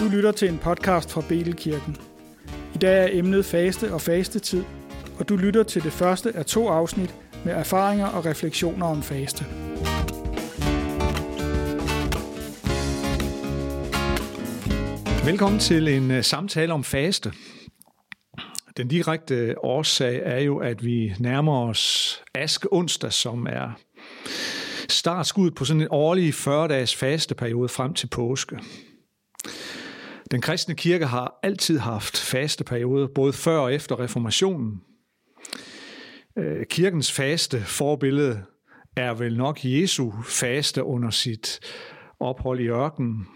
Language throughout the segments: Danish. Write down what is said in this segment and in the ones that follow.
Du lytter til en podcast fra Betelkirken. I dag er emnet faste og fastetid, og du lytter til det første af to afsnit med erfaringer og refleksioner om faste. Velkommen til en øh, samtale om faste. Den direkte årsag er jo, at vi nærmer os Aske onsdag, som er startskud på sådan en årlig 40-dages fasteperiode frem til påske. Den kristne kirke har altid haft faste perioder, både før og efter reformationen. Øh, kirkens faste forbillede er vel nok Jesu faste under sit ophold i ørkenen.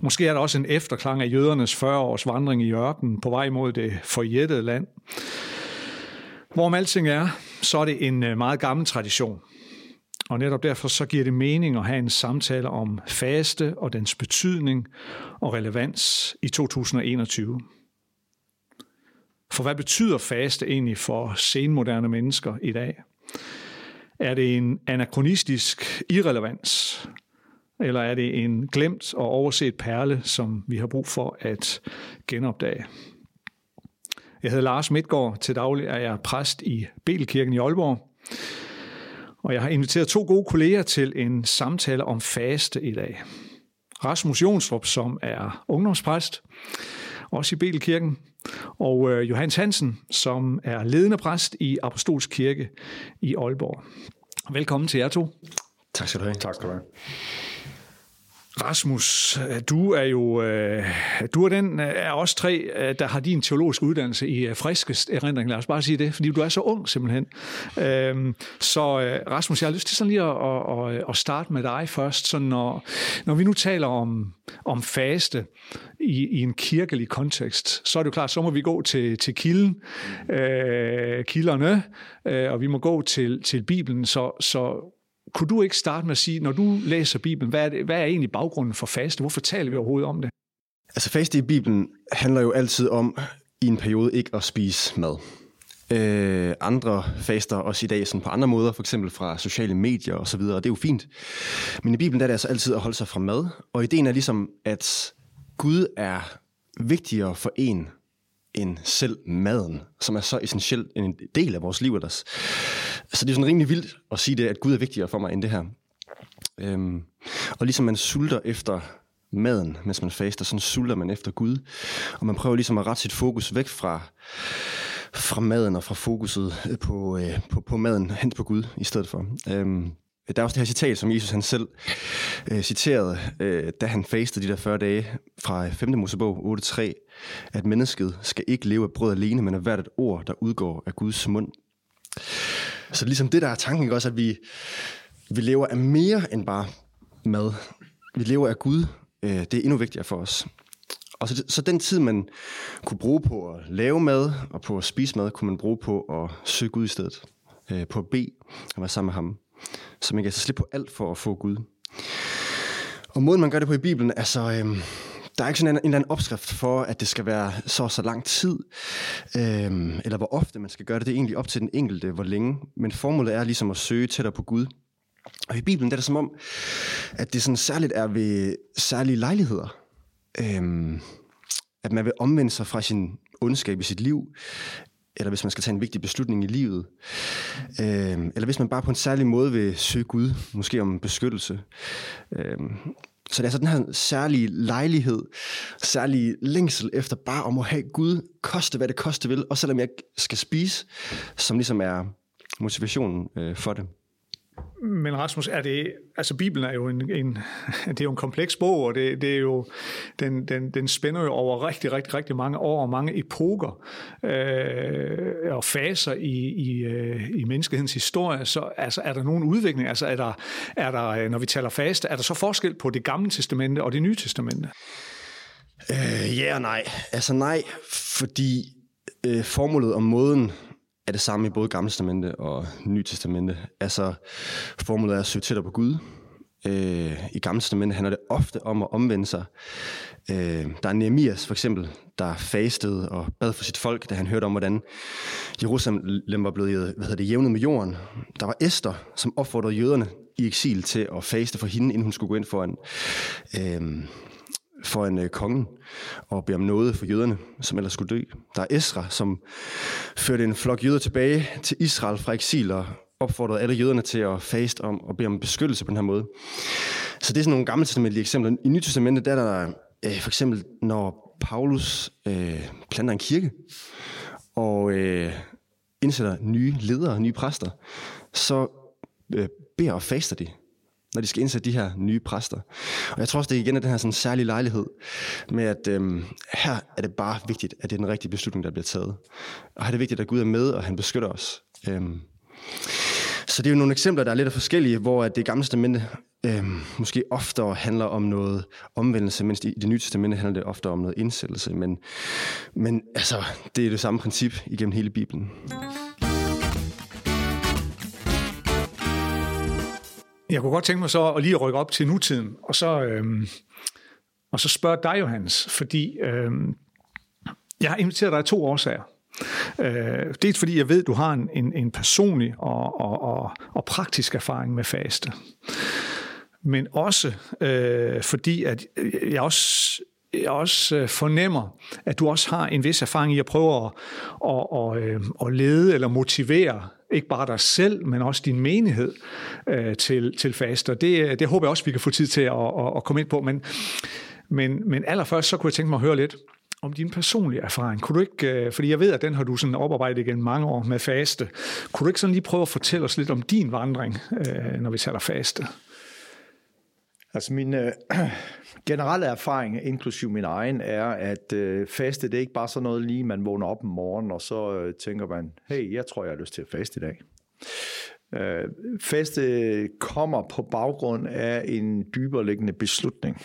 Måske er der også en efterklang af jødernes 40 års vandring i ørkenen på vej mod det forjættede land. Hvorom alting er, så er det en øh, meget gammel tradition. Og netop derfor så giver det mening at have en samtale om faste og dens betydning og relevans i 2021. For hvad betyder faste egentlig for senmoderne mennesker i dag? Er det en anachronistisk irrelevans, eller er det en glemt og overset perle, som vi har brug for at genopdage? Jeg hedder Lars Midtgaard. Til daglig er jeg præst i Belkirken i Aalborg. Og jeg har inviteret to gode kolleger til en samtale om faste i dag. Rasmus Jonstrup, som er ungdomspræst, også i Belkirken, og øh, Johannes Hansen, som er ledende præst i Apostolsk Kirke i Aalborg. Velkommen til jer to. Tak skal du have. Tak skal du have. Rasmus, du er jo øh, du er den øh, af os tre, øh, der har din teologiske uddannelse i friskest erindring. Lad os bare sige det, fordi du er så ung simpelthen. Øhm, så Rasmus, jeg har lyst til sådan lige at, at, at starte med dig først. Så når, når vi nu taler om, om faste i, i en kirkelig kontekst, så er det jo klart, så må vi gå til, til kilden, øh, kilderne, øh, og vi må gå til, til Bibelen. Så, så kunne du ikke starte med at sige, når du læser Bibelen, hvad er, det, hvad er egentlig baggrunden for faste? Hvorfor taler vi overhovedet om det? Altså faste i Bibelen handler jo altid om i en periode ikke at spise mad. Øh, andre faster også i dag sådan på andre måder, for eksempel fra sociale medier og så videre, og det er jo fint. Men i Bibelen der er det altså altid at holde sig fra mad, og ideen er ligesom, at Gud er vigtigere for en end selv maden, som er så essentielt en del af vores liv ellers. Så det er sådan rimelig vildt at sige det, at Gud er vigtigere for mig end det her. Øhm, og ligesom man sulter efter maden, mens man faster, så sulter man efter Gud. Og man prøver ligesom at rette sit fokus væk fra, fra maden og fra fokuset på, øh, på, på maden hen på Gud i stedet for. Øhm, der er også det her citat, som Jesus han selv øh, citerede, øh, da han fastede de der 40 dage fra øh, 5. Mosebog 8.3, at mennesket skal ikke leve af brød alene, men af hvert et ord, der udgår af Guds mund. Så ligesom det der er tanken, ikke også, at vi, vi lever af mere end bare mad. Vi lever af Gud. Øh, det er endnu vigtigere for os. Og så, så den tid, man kunne bruge på at lave mad og på at spise mad, kunne man bruge på at søge Gud i stedet. Øh, på at bede og være sammen med ham. Så man kan altså slippe på alt for at få Gud. Og måden, man gør det på i Bibelen, altså... Øh, der er ikke sådan en, en eller anden opskrift for, at det skal være så så lang tid, øhm, eller hvor ofte man skal gøre det. Det er egentlig op til den enkelte, hvor længe. Men formålet er ligesom at søge tættere på Gud. Og i Bibelen der er det som om, at det sådan særligt er ved særlige lejligheder. Øhm, at man vil omvende sig fra sin ondskab i sit liv, eller hvis man skal tage en vigtig beslutning i livet, øh, eller hvis man bare på en særlig måde vil søge Gud, måske om beskyttelse. Øh, så det er altså den her særlige lejlighed, særlige længsel efter bare om at have Gud, koste hvad det koste vil, og selvom jeg skal spise, som ligesom er motivationen øh, for det. Men Rasmus, er det, altså Bibelen er jo en, en, det er jo en kompleks bog, og det, det er jo, den, den, den spænder jo over rigtig, rigtig, rigtig mange år og mange epoker øh, og faser i, i, øh, i menneskehedens historie. Så altså, er der nogen udvikling? Altså er der, er der, øh, når vi taler faste, er der så forskel på det gamle testamente og det nye testamente? Øh, ja og nej. Altså nej, fordi øh, formålet og måden, er det samme i både Gamle Testamente og Nye Testamente. Altså, formålet er at søge tættere på Gud. Øh, I Gamle Testamente handler det ofte om at omvende sig. Øh, der er Nehemias for eksempel, der fastede og bad for sit folk, da han hørte om, hvordan Jerusalem var blevet hvad hedder det, jævnet med jorden. Der var Esther, som opfordrede jøderne i eksil til at faste for hende, inden hun skulle gå ind foran. øh, foran øh, kongen og beder om noget for jøderne, som ellers skulle dø. Der er Esra, som førte en flok jøder tilbage til Israel fra eksil og opfordrede alle jøderne til at faste om og bede om beskyttelse på den her måde. Så det er sådan nogle gamle testamentlige eksempler. I Nyt Testamentet der er der øh, for eksempel, når Paulus øh, planter en kirke og øh, indsætter nye ledere, nye præster, så øh, beder og faster de når de skal indsætte de her nye præster. Og jeg tror også, det er igen er den her sådan særlige lejlighed med, at øhm, her er det bare vigtigt, at det er den rigtige beslutning, der bliver taget. Og her er det vigtigt, at Gud er med, og han beskytter os. Øhm, så det er jo nogle eksempler, der er lidt forskellige, hvor det gamle testamente øhm, måske oftere handler om noget omvendelse, mens i det nye testamente handler det ofte om noget indsættelse. Men, men altså, det er det samme princip igennem hele Bibelen. Jeg kunne godt tænke mig så at lige rykke op til nutiden, og så, øhm, og så spørge dig, Johannes, fordi øhm, jeg har inviteret dig af to årsager. Øh, dels fordi jeg ved, at du har en, en, en personlig og, og, og, og praktisk erfaring med faste. Men også øh, fordi, at jeg også jeg også øh, fornemmer, at du også har en vis erfaring i at prøve at, at, at, øhm, at lede eller motivere ikke bare dig selv, men også din menighed øh, til, til faster. Det, det håber jeg også, vi kan få tid til at, at, at komme ind på. Men, men, men allerførst, så kunne jeg tænke mig at høre lidt om din personlige erfaring. Kunne du ikke, øh, fordi jeg ved, at den har du sådan oparbejdet igen mange år med faste. Kunne du ikke sådan lige prøve at fortælle os lidt om din vandring, øh, når vi taler faste? Altså min øh, generelle erfaring, inklusive min egen, er, at øh, faste det er ikke bare sådan noget lige, man vågner op om morgenen, og så øh, tænker man, hey, jeg tror, jeg har lyst til at faste i dag. Øh, faste kommer på baggrund af en dybere liggende beslutning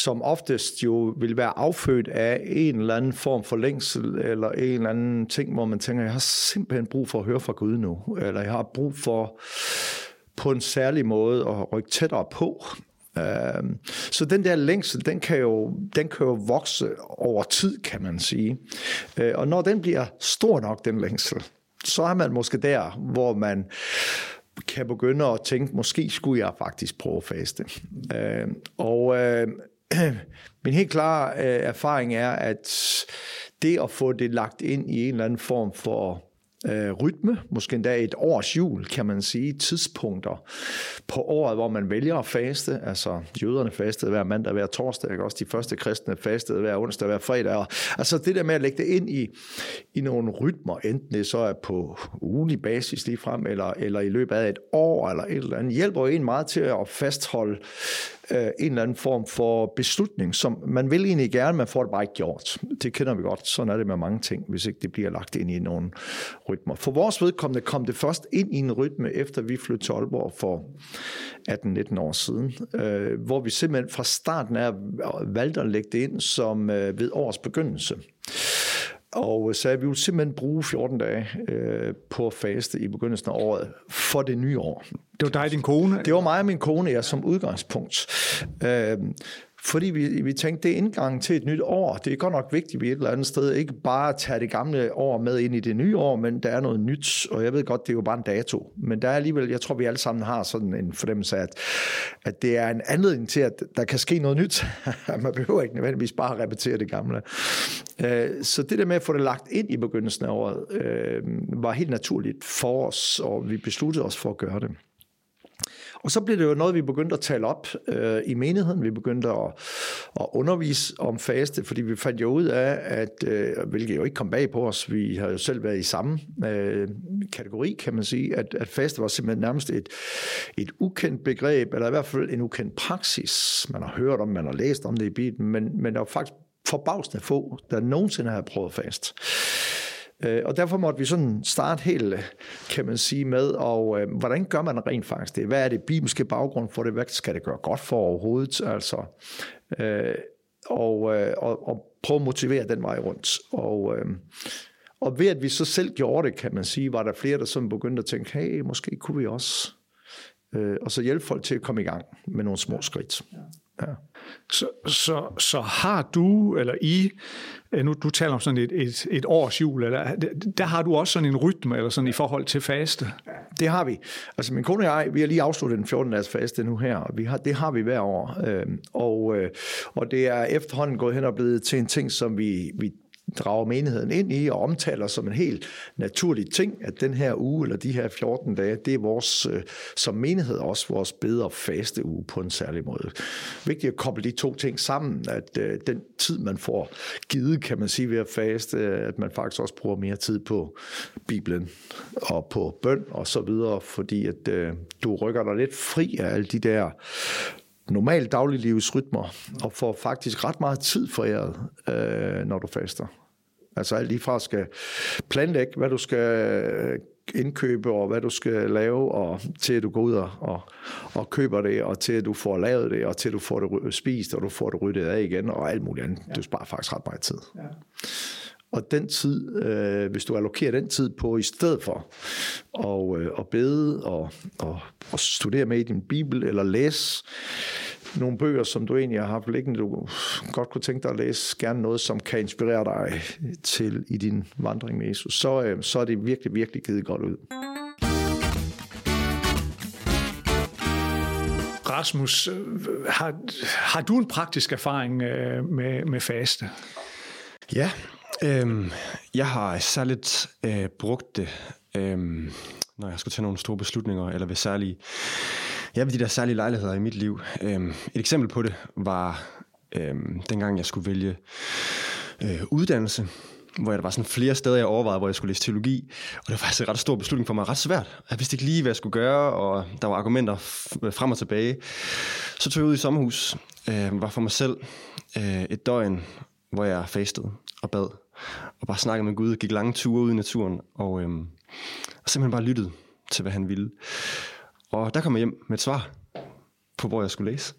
som oftest jo vil være affødt af en eller anden form for længsel, eller en eller anden ting, hvor man tænker, jeg har simpelthen brug for at høre fra Gud nu, eller jeg har brug for på en særlig måde og rykke tættere på. Øhm, så den der længsel, den kan, jo, den kan jo vokse over tid, kan man sige. Øh, og når den bliver stor nok, den længsel, så er man måske der, hvor man kan begynde at tænke, måske skulle jeg faktisk prøve at faste. Øhm, og øhm, min helt klare øh, erfaring er, at det at få det lagt ind i en eller anden form for øh, rytme, måske endda et års jul, kan man sige, tidspunkter på året, hvor man vælger at faste. Altså, jøderne fastede hver mandag, hver torsdag, ikke? også de første kristne fastede hver onsdag, hver fredag. Og, altså det der med at lægge det ind i, i nogle rytmer, enten det så er på ugenlig basis lige frem, eller, eller i løbet af et år, eller et eller andet, hjælper jo en meget til at fastholde øh, en eller anden form for beslutning, som man vil egentlig gerne, men får det bare ikke gjort. Det kender vi godt. Sådan er det med mange ting, hvis ikke det bliver lagt ind i nogle rytmer. For vores vedkommende kom det først ind i en rytme, efter vi flyttede til Aalborg for 18-19 år siden, øh, hvor vi simpelthen fra starten af valgte at lægge det ind som øh, ved årets begyndelse. Og så vi vil simpelthen bruge 14 dage øh, på at faste i begyndelsen af året for det nye år. Det var dig og din kone? Det var mig og min kone, ja, som udgangspunkt. Øh, fordi vi, vi tænkte, det er indgangen til et nyt år. Det er godt nok vigtigt, at vi et eller andet sted ikke bare tager det gamle år med ind i det nye år, men der er noget nyt, og jeg ved godt, det er jo bare en dato. Men der er alligevel, jeg tror, vi alle sammen har sådan en fornemmelse af, at, at det er en anledning til, at der kan ske noget nyt. Man behøver ikke nødvendigvis bare at repetere det gamle. Øh, så det der med at få det lagt ind i begyndelsen af året, øh, var helt naturligt for os, og vi besluttede os for at gøre det. Og så blev det jo noget, vi begyndte at tale op øh, i menigheden. Vi begyndte at, at undervise om faste, fordi vi fandt jo ud af, at, øh, hvilket jo ikke kom bag på os, vi har jo selv været i samme øh, kategori, kan man sige, at, at faste var simpelthen nærmest et, et ukendt begreb, eller i hvert fald en ukendt praksis. Man har hørt om, man har læst om det i Bibelen, men, men der var faktisk forbavsende få, der nogensinde har prøvet fast. Øh, og derfor måtte vi sådan starte helt, kan man sige, med, og øh, hvordan gør man rent faktisk det? Hvad er det bibelske baggrund for det? Hvad skal det gøre godt for overhovedet? Altså, øh, og, øh, og, og prøve at motivere den vej rundt. Og, øh, og ved at vi så selv gjorde det, kan man sige, var der flere, der sådan begyndte at tænke, hey, måske kunne vi også. Øh, og så hjælpe folk til at komme i gang med nogle små skridt. Ja. Så, så, så har du, eller I, øh, nu du taler om sådan et, et, et års jul, eller, der har du også sådan en rytme, eller sådan i forhold til faste? Det har vi. Altså min kone og jeg, vi har lige afsluttet den 14 dages faste nu her, og vi har, det har vi hver år. Øh, og, øh, og det er efterhånden gået hen og blevet til en ting, som vi, vi drager menigheden ind i og omtaler som en helt naturlig ting, at den her uge eller de her 14 dage, det er vores, øh, som menighed også vores bedre faste uge på en særlig måde. Vigtigt at koble de to ting sammen, at øh, den tid, man får givet, kan man sige ved at faste, at man faktisk også bruger mere tid på Bibelen og på bøn og så videre, fordi at øh, du rykker dig lidt fri af alle de der normal dagliglivsrytmer, og får faktisk ret meget tid foræret, øh, når du faster. Altså alt lige fra skal planlægge, hvad du skal indkøbe, og hvad du skal lave, og til at du går ud og, og, og køber det, og til at du får lavet det, og til at du får det spist, og du får det ryddet af igen, og alt muligt andet. Ja. Du sparer faktisk ret meget tid. Ja. Og den tid, øh, hvis du allokerer den tid på i stedet for at, øh, at bede og, og, og studere med i din bibel, eller læse nogle bøger, som du egentlig har haft liggende, du godt kunne tænke dig at læse, gerne noget, som kan inspirere dig til i din vandring med Jesus, så, øh, så er det virkelig, virkelig givet godt ud. Rasmus, øh, har, har du en praktisk erfaring øh, med, med faste? Ja, øhm, jeg har særligt øh, brugt det, øhm, når jeg skulle tage nogle store beslutninger, eller ved særlige Ja, ved de der særlige lejligheder i mit liv. Øhm, et eksempel på det var øhm, dengang, jeg skulle vælge øh, uddannelse hvor der var sådan flere steder, jeg overvejede, hvor jeg skulle læse teologi. Og det var faktisk en ret stor beslutning for mig, ret svært. Jeg vidste ikke lige, hvad jeg skulle gøre, og der var argumenter øh, frem og tilbage. Så tog jeg ud i sommerhus, øh, var for mig selv øh, et døgn, hvor jeg fastede og bad, og bare snakkede med Gud, gik lange ture ud i naturen, og, øhm, og simpelthen bare lyttede til, hvad han ville. Og der kom jeg hjem med et svar på, hvor jeg skulle læse.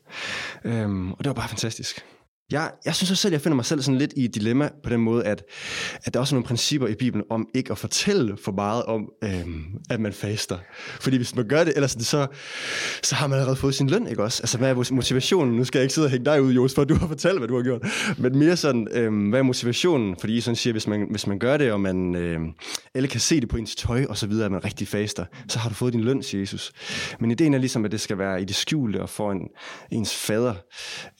Øhm, og det var bare fantastisk. Jeg, jeg synes også selv, jeg finder mig selv sådan lidt i et dilemma på den måde, at, at der er også nogle principper i Bibelen om ikke at fortælle for meget om, øhm, at man faster. Fordi hvis man gør det, ellers så, så har man allerede fået sin løn, ikke også? Altså, hvad er motivationen? Nu skal jeg ikke sidde og hænge dig ud, Jos, for du har fortalt, hvad du har gjort. Men mere sådan, øhm, hvad er motivationen? Fordi I sådan siger, hvis man, hvis man gør det, og man øhm, alle kan se det på ens tøj, og så videre, at man rigtig faster, så har du fået din løn, siger Jesus. Men ideen er ligesom, at det skal være i det skjulte og for en, ens fader,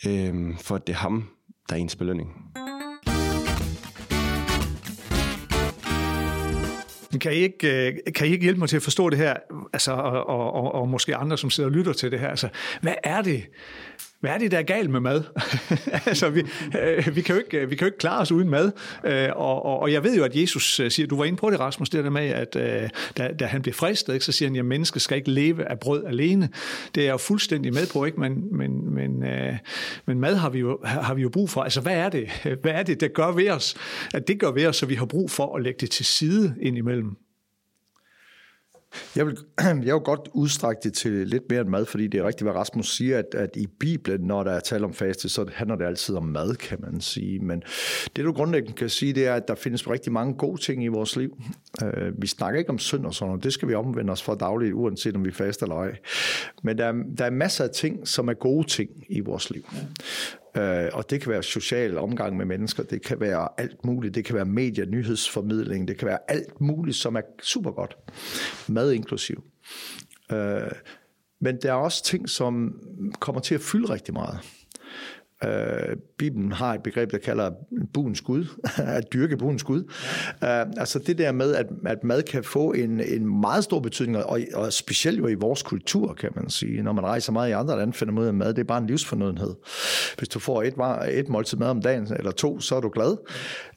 øhm, for at det er ham, der er ens belønning. Kan I, ikke, øh, kan I ikke hjælpe mig til at forstå det her, altså, og, og, og, og måske andre, som sidder og lytter til det her? Altså, hvad er det, hvad er det, der er galt med mad? altså, vi, øh, vi, kan jo ikke, vi kan jo ikke klare os uden mad. Øh, og, og, og jeg ved jo, at Jesus øh, siger, du var inde på det, Rasmus, det der med, at øh, da, da han bliver fristet, ikke, så siger han, at mennesket skal ikke leve af brød alene. Det er jeg jo fuldstændig med på, ikke? Men, men, men, øh, men mad har vi, jo, har vi jo brug for. Altså, hvad er det? Hvad er det, der gør ved os? At det gør ved os, så vi har brug for at lægge det til side indimellem. Jeg vil, jeg vil godt udstrække det til lidt mere end mad, fordi det er rigtigt, hvad Rasmus siger, at, at i Bibelen, når der er tale om faste, så handler det altid om mad, kan man sige. Men det, du grundlæggende kan sige, det er, at der findes rigtig mange gode ting i vores liv. Uh, vi snakker ikke om synd og sådan noget. Det skal vi omvende os for dagligt, uanset om vi faster eller ej. Men der, der er masser af ting, som er gode ting i vores liv. Øh, og det kan være social omgang med mennesker, det kan være alt muligt, det kan være medier, nyhedsformidling, det kan være alt muligt, som er super godt. Mad inklusiv. Øh, men der er også ting, som kommer til at fylde rigtig meget. Øh, Bibelen har et begreb, der kalder buens Gud, at dyrke buens Gud. Ja. Altså det der med, at, at mad kan få en, en meget stor betydning, og, og specielt jo i vores kultur, kan man sige. Når man rejser meget i andre lande, finder man ud af, at mad det er bare en livsfornødenhed. Hvis du får et, et måltid mad om dagen, eller to, så er du glad.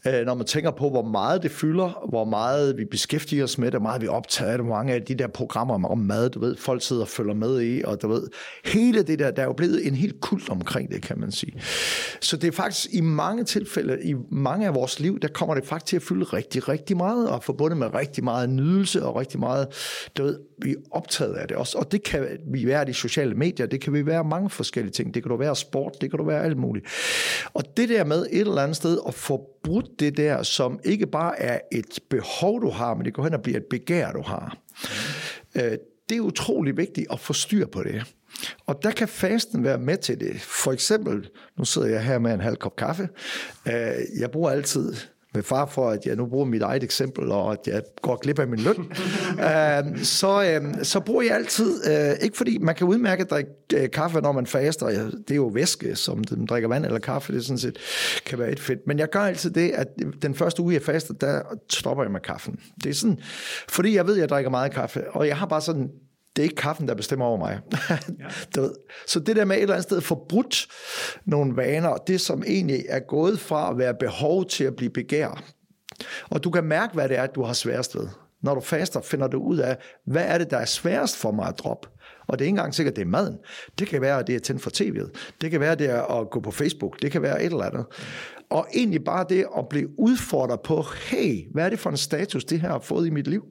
Øh, når man tænker på, hvor meget det fylder, hvor meget vi beskæftiger os med det, hvor meget vi optager af det, mange af de der programmer om mad, du ved, folk sidder og følger med i, og du ved, hele det der, der er jo blevet en helt kult omkring det, kan man sige. Så det er faktisk i mange tilfælde, i mange af vores liv, der kommer det faktisk til at fylde rigtig, rigtig meget, og forbundet med rigtig meget nydelse og rigtig meget, du ved, vi er optaget af det også. Og det kan vi være i de sociale medier, det kan vi være mange forskellige ting. Det kan du være sport, det kan du være alt muligt. Og det der med et eller andet sted at få brudt det der, som ikke bare er et behov, du har, men det går hen og bliver et begær, du har. Mm. Det er utrolig vigtigt at få styr på det. Og der kan fasten være med til det. For eksempel, nu sidder jeg her med en halv kop kaffe. Øh, jeg bruger altid med far for, at jeg nu bruger mit eget eksempel, og at jeg går glip af min løn, øh, så, øh, så bruger jeg altid, øh, ikke fordi man kan udmærke at drikke øh, kaffe, når man faster, det er jo væske, som man drikker vand eller kaffe, det sådan set kan være et fedt, men jeg gør altid det, at den første uge, jeg faster, der stopper jeg med kaffen. Det er sådan, fordi jeg ved, at jeg drikker meget kaffe, og jeg har bare sådan det er ikke kaffen, der bestemmer over mig. ja. du ved. Så det der med et eller andet sted forbrudt nogle vaner, det som egentlig er gået fra at være behov til at blive begær. Og du kan mærke, hvad det er, du har sværest ved. Når du faster, finder du ud af, hvad er det, der er sværest for mig at droppe. Og det er ikke engang sikkert, det er maden. Det kan være, at det er tændt for tv'et. Det kan være, det er at gå på Facebook. Det kan være et eller andet. Og egentlig bare det at blive udfordret på, hey, hvad er det for en status, det her har fået i mit liv?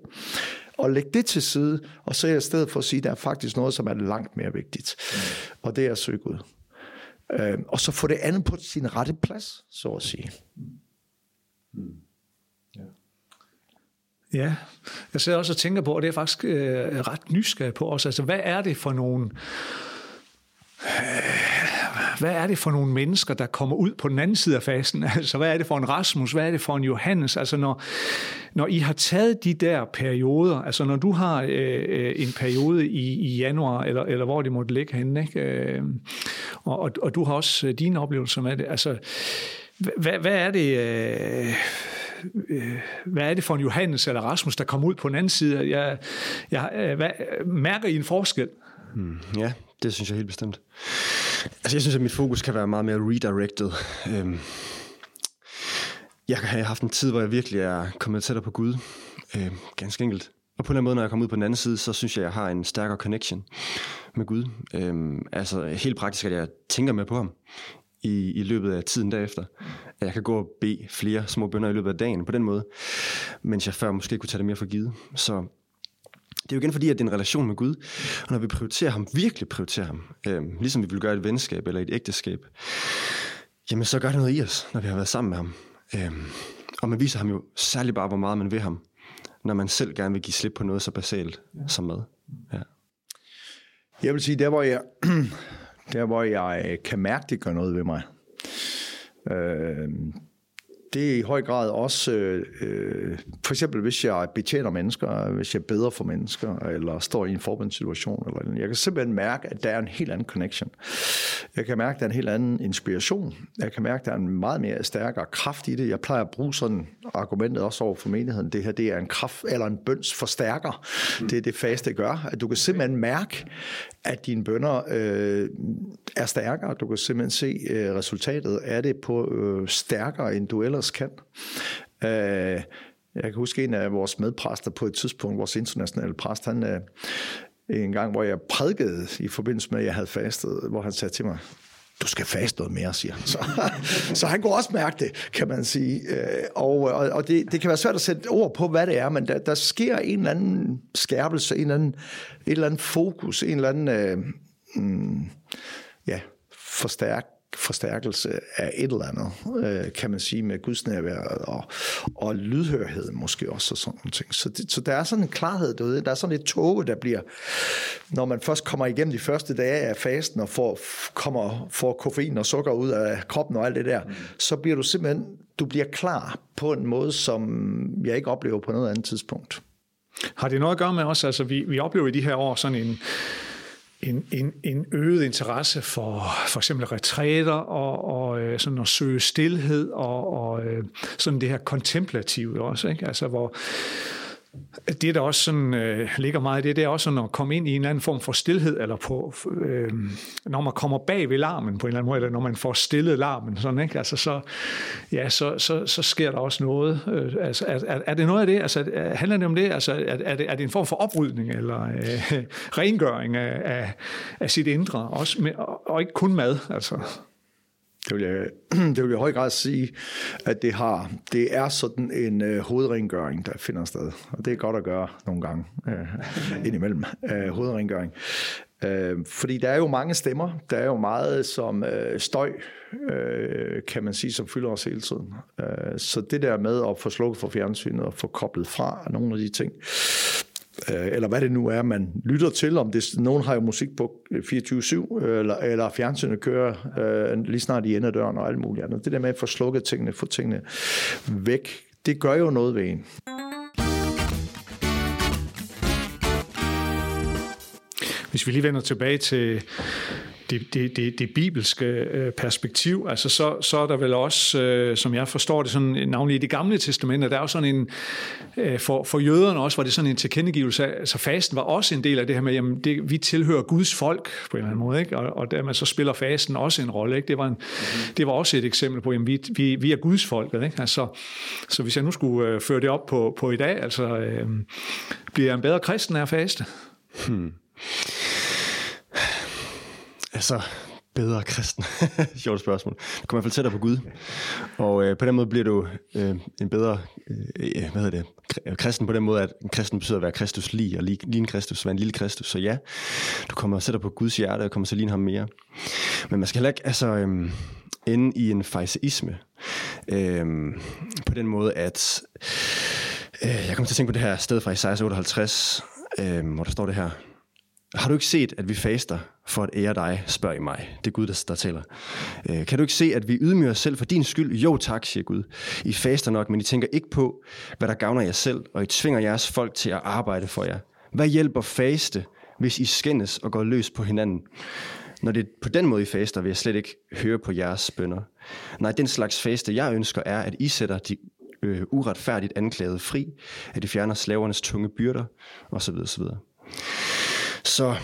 Og lægge det til side, og så i stedet for at sige, at der er faktisk noget, som er langt mere vigtigt. Mm. Og det er at søge Gud. Øh, og så få det andet på sin rette plads, så at sige. Mm. Ja. Ja, jeg sidder også og tænker på, og det er faktisk øh, ret nysgerrig på os, altså hvad er det for nogle hvad er det for nogle mennesker, der kommer ud på den anden side af fasen? Altså, hvad er det for en Rasmus? Hvad er det for en Johannes? Altså, når, når I har taget de der perioder, altså når du har øh, øh en periode i, i januar, eller, eller hvor det måtte ligge henne, ikke? Øh, og, og, og du har også øh, dine oplevelser med det, altså, hvad, hvad er det... Øh, øh, hvad er det for en Johannes eller Rasmus, der kommer ud på den anden side? Jeg, jeg, øh, hvad, mærker I en forskel? Hmm, ja, det synes jeg helt bestemt. Altså, jeg synes, at mit fokus kan være meget mere redirected. Øhm, jeg har haft en tid, hvor jeg virkelig er kommet tættere på Gud. Øhm, ganske enkelt. Og på en eller anden måde, når jeg kommer ud på den anden side, så synes jeg, at jeg har en stærkere connection med Gud. Øhm, altså helt praktisk, at jeg tænker med på ham i, i løbet af tiden derefter. At jeg kan gå og bede flere små bønder i løbet af dagen på den måde, mens jeg før måske kunne tage det mere for givet. Så det er jo igen fordi, at det er en relation med Gud, og når vi prioriterer ham, virkelig prioriterer ham, øh, ligesom vi vil gøre et venskab eller et ægteskab, jamen så gør det noget i os, når vi har været sammen med ham. Øh, og man viser ham jo særligt bare, hvor meget man vil ham, når man selv gerne vil give slip på noget så basalt ja. som mad. Ja. Jeg vil sige, der hvor jeg, der hvor jeg kan mærke, det gør noget ved mig, øh, det er i høj grad også, øh, for eksempel hvis jeg betjener mennesker, hvis jeg beder for mennesker, eller står i en forbundssituation, eller jeg kan simpelthen mærke, at der er en helt anden connection. Jeg kan mærke, at der er en helt anden inspiration. Jeg kan mærke, at der er en meget mere stærkere kraft i det. Jeg plejer at bruge sådan argumentet også over for menigheden. Det her, det er en kraft, eller en bøns forstærker. Mm. Det er det faste gør. At du kan simpelthen mærke, at dine bønder øh, er stærkere. Du kan simpelthen se øh, resultatet af det på øh, stærkere, end du ellers kan. Øh, jeg kan huske en af vores medpræster på et tidspunkt, vores internationale præst, han, øh, en gang, hvor jeg prædikede i forbindelse med, at jeg havde fastet, hvor han sagde til mig, du skal faste noget mere, siger han. Så, så han kunne også mærke det, kan man sige. Øh, og, og, og det, det kan være svært at sætte ord på, hvad det er, men der, der sker en eller anden skærpelse, en eller anden, et eller andet fokus, en eller anden øh, mm, ja, forstærk, forstærkelse af et eller andet, øh, kan man sige, med gudsnærværet og, og lydhørhed måske også og sådan nogle ting. Så, det, så der er sådan en klarhed derude. Der er sådan et tog, der bliver, når man først kommer igennem de første dage af fasten og får, kommer, får koffein og sukker ud af kroppen og alt det der, mm. så bliver du simpelthen, du bliver klar på en måde, som jeg ikke oplever på noget andet tidspunkt. Har det noget at gøre med os? Altså, vi, vi oplever i de her år sådan en, en, en, en øget interesse for for eksempel retræter og, og øh, sådan at søge stillhed og, og øh, sådan det her kontemplative også, ikke? Altså hvor det, der også sådan, øh, ligger meget i det, det er også sådan at komme ind i en eller anden form for stillhed, eller på, øh, når man kommer bag ved larmen på en eller anden måde, eller når man får stillet larmen, sådan, ikke? Altså, så, ja, så, så, så sker der også noget. Øh, altså, er, er, det noget af det? Altså, handler det om det? Altså, er, er, det, er det en form for oprydning, eller øh, rengøring af, af, af sit indre, også med, og, og ikke kun mad? Altså. Det vil, jeg, det vil jeg i høj grad sige, at det, har, det er sådan en øh, hovedrengøring, der finder sted. Og det er godt at gøre nogle gange øh, indimellem. Øh, hovedrengøring. Øh, fordi der er jo mange stemmer. Der er jo meget som øh, støj, øh, kan man sige, som fylder os hele tiden. Øh, så det der med at få slukket for fjernsynet og få koblet fra nogle af de ting, øh, Øh, eller hvad det nu er, man lytter til. Om det, nogen har jo musik på øh, 24-7, øh, eller, eller fjernsynet kører øh, lige snart i døren og alt muligt andet. Det der med at få slukket tingene, få tingene væk, det gør jo noget ved en. Hvis vi lige vender tilbage til det, det, det, det bibelske øh, perspektiv, altså så, så er der vel også, øh, som jeg forstår det, sådan, navnlig i det gamle testamente, der er jo sådan en, øh, for, for jøderne også var det sådan en tilkendegivelse, altså fasten var også en del af det her med, jamen det, vi tilhører Guds folk på en eller anden måde, ikke? Og, og dermed så spiller fasten også en rolle, ikke? Det var, en, mm-hmm. det var også et eksempel på, jamen vi, vi, vi er Guds folk, ikke? Altså, så hvis jeg nu skulle føre det op på, på i dag, altså øh, bliver jeg en bedre kristen af at faste? Hmm altså, bedre kristen? Sjovt spørgsmål. Du kommer i hvert fald tættere på Gud. Og øh, på den måde bliver du øh, en bedre, øh, øh hvad hedder det, kristen på den måde, at en kristen betyder at være Kristus lige, og en Kristus, være en lille Kristus. Så ja, du kommer tættere på Guds hjerte, og kommer til at ligne ham mere. Men man skal heller ikke, altså, øh, ende i en fejseisme. Øh, på den måde, at øh, jeg kommer til at tænke på det her sted fra Isaiah 58, øh, hvor der står det her, har du ikke set, at vi faster for at ære dig, spørger I mig. Det er Gud, der, der taler. Øh, kan du ikke se, at vi ydmyger os selv for din skyld? Jo tak, siger Gud. I faster nok, men I tænker ikke på, hvad der gavner jer selv, og I tvinger jeres folk til at arbejde for jer. Hvad hjælper faste, hvis I skændes og går løs på hinanden? Når det er på den måde, I faster, vil jeg slet ikke høre på jeres bønder. Nej, den slags faste, jeg ønsker, er, at I sætter de øh, uretfærdigt anklagede fri, at I fjerner slavernes tunge byrder, osv. osv. Så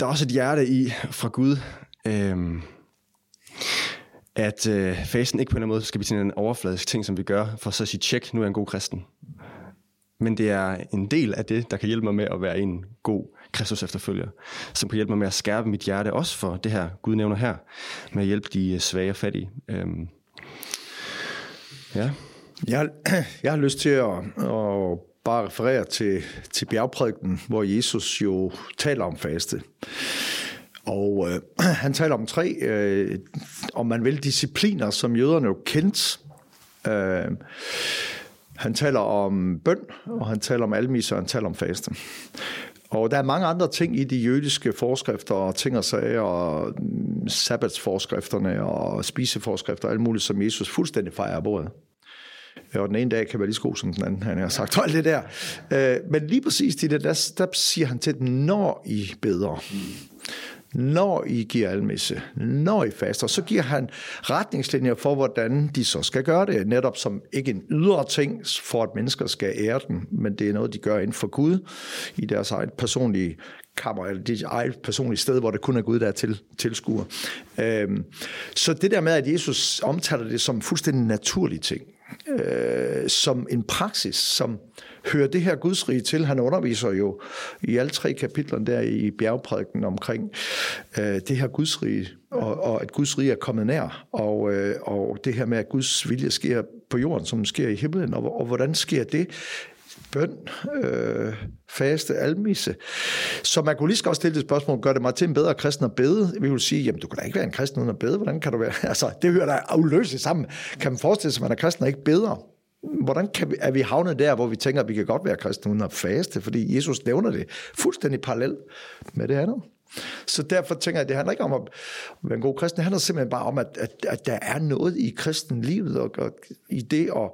der er også et hjerte i fra Gud, øhm, at øh, fasen ikke på en eller anden måde skal blive sådan en overfladisk ting, som vi gør, for så at sige, tjek, nu er jeg en god kristen. Men det er en del af det, der kan hjælpe mig med at være en god Kristus efterfølger, som kan hjælpe mig med at skærpe mit hjerte, også for det her, Gud nævner her, med at hjælpe de svage og fattige. Øhm, ja. Jeg, jeg har lyst til at, at bare referere til, til bjergprædiken, hvor Jesus jo taler om faste. Og øh, han taler om tre, øh, om man vil, discipliner, som jøderne jo kendte. Øh, han taler om bøn, og han taler om almis, og han taler om faste. Og der er mange andre ting i de jødiske forskrifter og ting og sager, og mm, sabbatsforskrifterne og spiseforskrifter og alt muligt, som Jesus fuldstændig fejrer af bordet. Øh, og den ene dag kan være lige så god som den anden, han har sagt alt det der. Øh, men lige præcis det der, der, der siger han til dem, når I beder, når I giver almisse, når I faster, så giver han retningslinjer for, hvordan de så skal gøre det. Netop som ikke en ydre ting, for at mennesker skal ære den, men det er noget, de gør inden for Gud, i deres eget personlige kammer, eller dit eget personlige sted, hvor det kun er Gud, der er til, tilskuer. Øhm, så det der med, at Jesus omtaler det som fuldstændig naturlig ting, øh, som en praksis, som hører det her gudsrige til. Han underviser jo i alle tre kapitler der i bjergprædiken omkring øh, det her gudsrige, og, og at Guds rige er kommet nær, og, øh, og det her med, at Guds vilje sker på jorden, som sker i himlen, og, og hvordan sker det? Bøn, øh, faste, almisse. Så man kunne lige så godt stille det spørgsmål, gør det mig til en bedre kristen at bede? Vi vil sige, jamen du kan da ikke være en kristen uden at bede. Hvordan kan du være? Altså, det hører da uløseligt sammen. Kan man forestille sig, at man er kristen og ikke beder? Hvordan kan vi, er vi havnet der, hvor vi tænker, at vi kan godt være kristne uden at faste? Fordi Jesus nævner det fuldstændig parallelt med det andet. Så derfor tænker jeg, at det handler ikke om at være en god kristen. Det handler simpelthen bare om, at, at, at der er noget i kristenlivet og, og i det at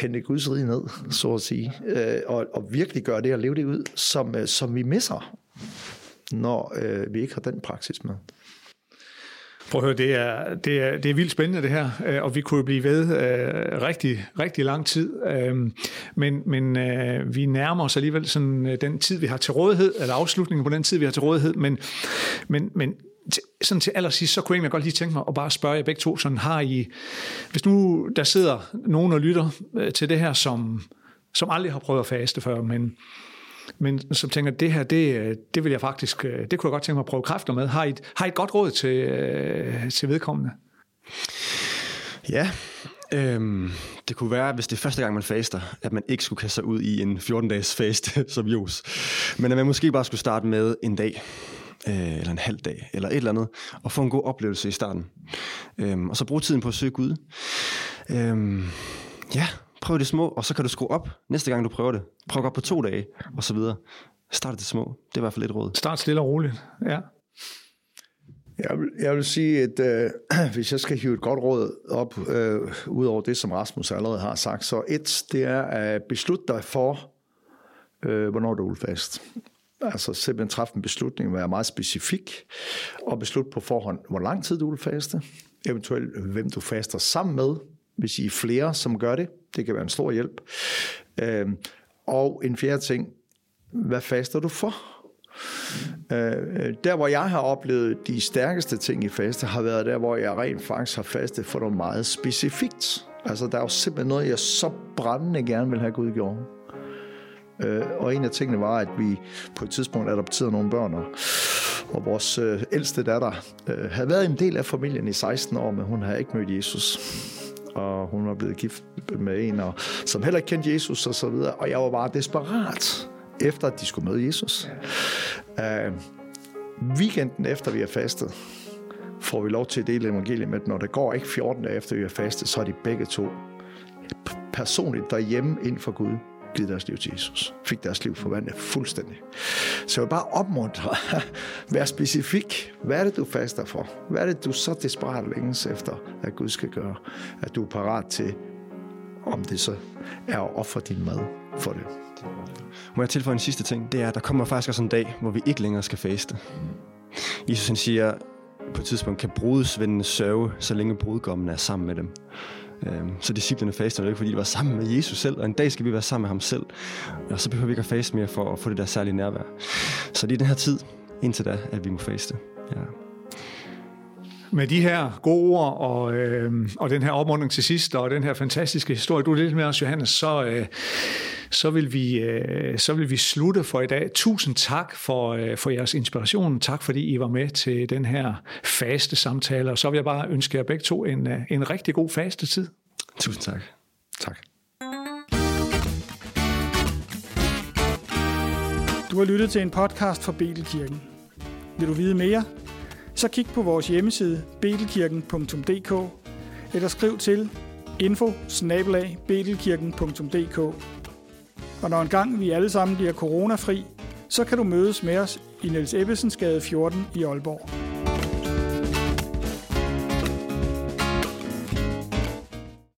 hente Guds rige ned, så at sige. Øh, og, og virkelig gøre det og leve det ud, som, øh, som vi misser, når øh, vi ikke har den praksis med. Prøv at høre, det er, det er, det er vildt spændende det her, øh, og vi kunne blive ved øh, rigtig, rigtig lang tid. Øh, men men øh, vi nærmer os alligevel sådan, øh, den tid, vi har til rådighed, eller afslutningen på den tid, vi har til rådighed. Men, men, men sådan til allersidst, så kunne jeg godt lige tænke mig at bare spørge jer begge to, sådan har I, hvis nu der sidder nogen og lytter øh, til det her, som, som aldrig har prøvet at faste før, men men som tænker, det her, det, øh, det vil jeg faktisk, øh, det kunne jeg godt tænke mig at prøve kræfter med. Har I, har I et godt råd til, øh, til vedkommende? Ja, øhm, det kunne være, hvis det er første gang, man faster, at man ikke skulle kaste sig ud i en 14-dages fast som Jos. Men at man måske bare skulle starte med en dag, øh, eller en halv dag, eller et eller andet, og få en god oplevelse i starten. Øhm, og så bruge tiden på at søge Gud. Øhm, ja, prøv det små, og så kan du skrue op næste gang, du prøver det. Prøv op på to dage, og så videre. Start det små. Det er i hvert fald et råd. Start stille og roligt, ja. Jeg vil, jeg vil sige, at øh, hvis jeg skal hive et godt råd op, øh, ud over det, som Rasmus allerede har sagt, så et, det er at beslutte dig for, øh, hvornår du vil fast. Altså simpelthen træffe en beslutning, være meget specifik, og beslutte på forhånd, hvor lang tid du vil faste, eventuelt hvem du faster sammen med, hvis I er flere, som gør det. Det kan være en stor hjælp. Øh, og en fjerde ting, hvad faster du for? Øh, øh, der, hvor jeg har oplevet de stærkeste ting i faste, har været der, hvor jeg rent faktisk har fastet for noget meget specifikt. Altså, der er jo simpelthen noget, jeg så brændende gerne vil have Gud gjort. Øh, og en af tingene var, at vi på et tidspunkt adopterede nogle børn, og, og vores øh, ældste datter øh, havde været en del af familien i 16 år, men hun havde ikke mødt Jesus og hun var blevet gift med en, og, som heller ikke kendte Jesus og så videre. Og jeg var bare desperat efter, at de skulle møde Jesus. Ja. Uh, weekenden efter vi har fastet, får vi lov til at dele evangeliet med, når det går ikke 14 dage efter vi har fastet, så er de begge to personligt derhjemme ind for Gud givet deres liv til Jesus. Fik deres liv forvandlet fuldstændig. Så jeg vil bare opmuntre. Vær specifik. Hvad er det, du faster for? Hvad er det, du så desperat længes efter, at Gud skal gøre? At du er parat til, om det så er at ofre din mad for det. Må jeg tilføje en sidste ting? Det er, at der kommer faktisk også en dag, hvor vi ikke længere skal faste. Jesus han siger, på et tidspunkt kan brudsvendene sørge, så længe brudgommen er sammen med dem. Øhm, så disciplerne faster jo ikke, fordi de var sammen med Jesus selv, og en dag skal vi være sammen med ham selv. Og så behøver vi ikke at faste mere for at få det der særlige nærvær. Så det er den her tid, indtil da, at vi må faste. Ja. Med de her gode ord og, øh, og den her opmuntring til sidst, og den her fantastiske historie, du er lidt med os, Johannes, så, øh, så, vil vi, øh, så vil vi slutte for i dag. Tusind tak for, øh, for jeres inspiration. Tak fordi I var med til den her faste samtale. Og så vil jeg bare ønske jer begge to en, øh, en rigtig god faste tid. Tusind tak. Tak. Du har lyttet til en podcast fra Betelkirken. Vil du vide mere? Så kig på vores hjemmeside betelkirken.dk eller skriv til info Og når engang vi alle sammen bliver coronafri, så kan du mødes med os i Niels Ebbesens gade 14 i Aalborg.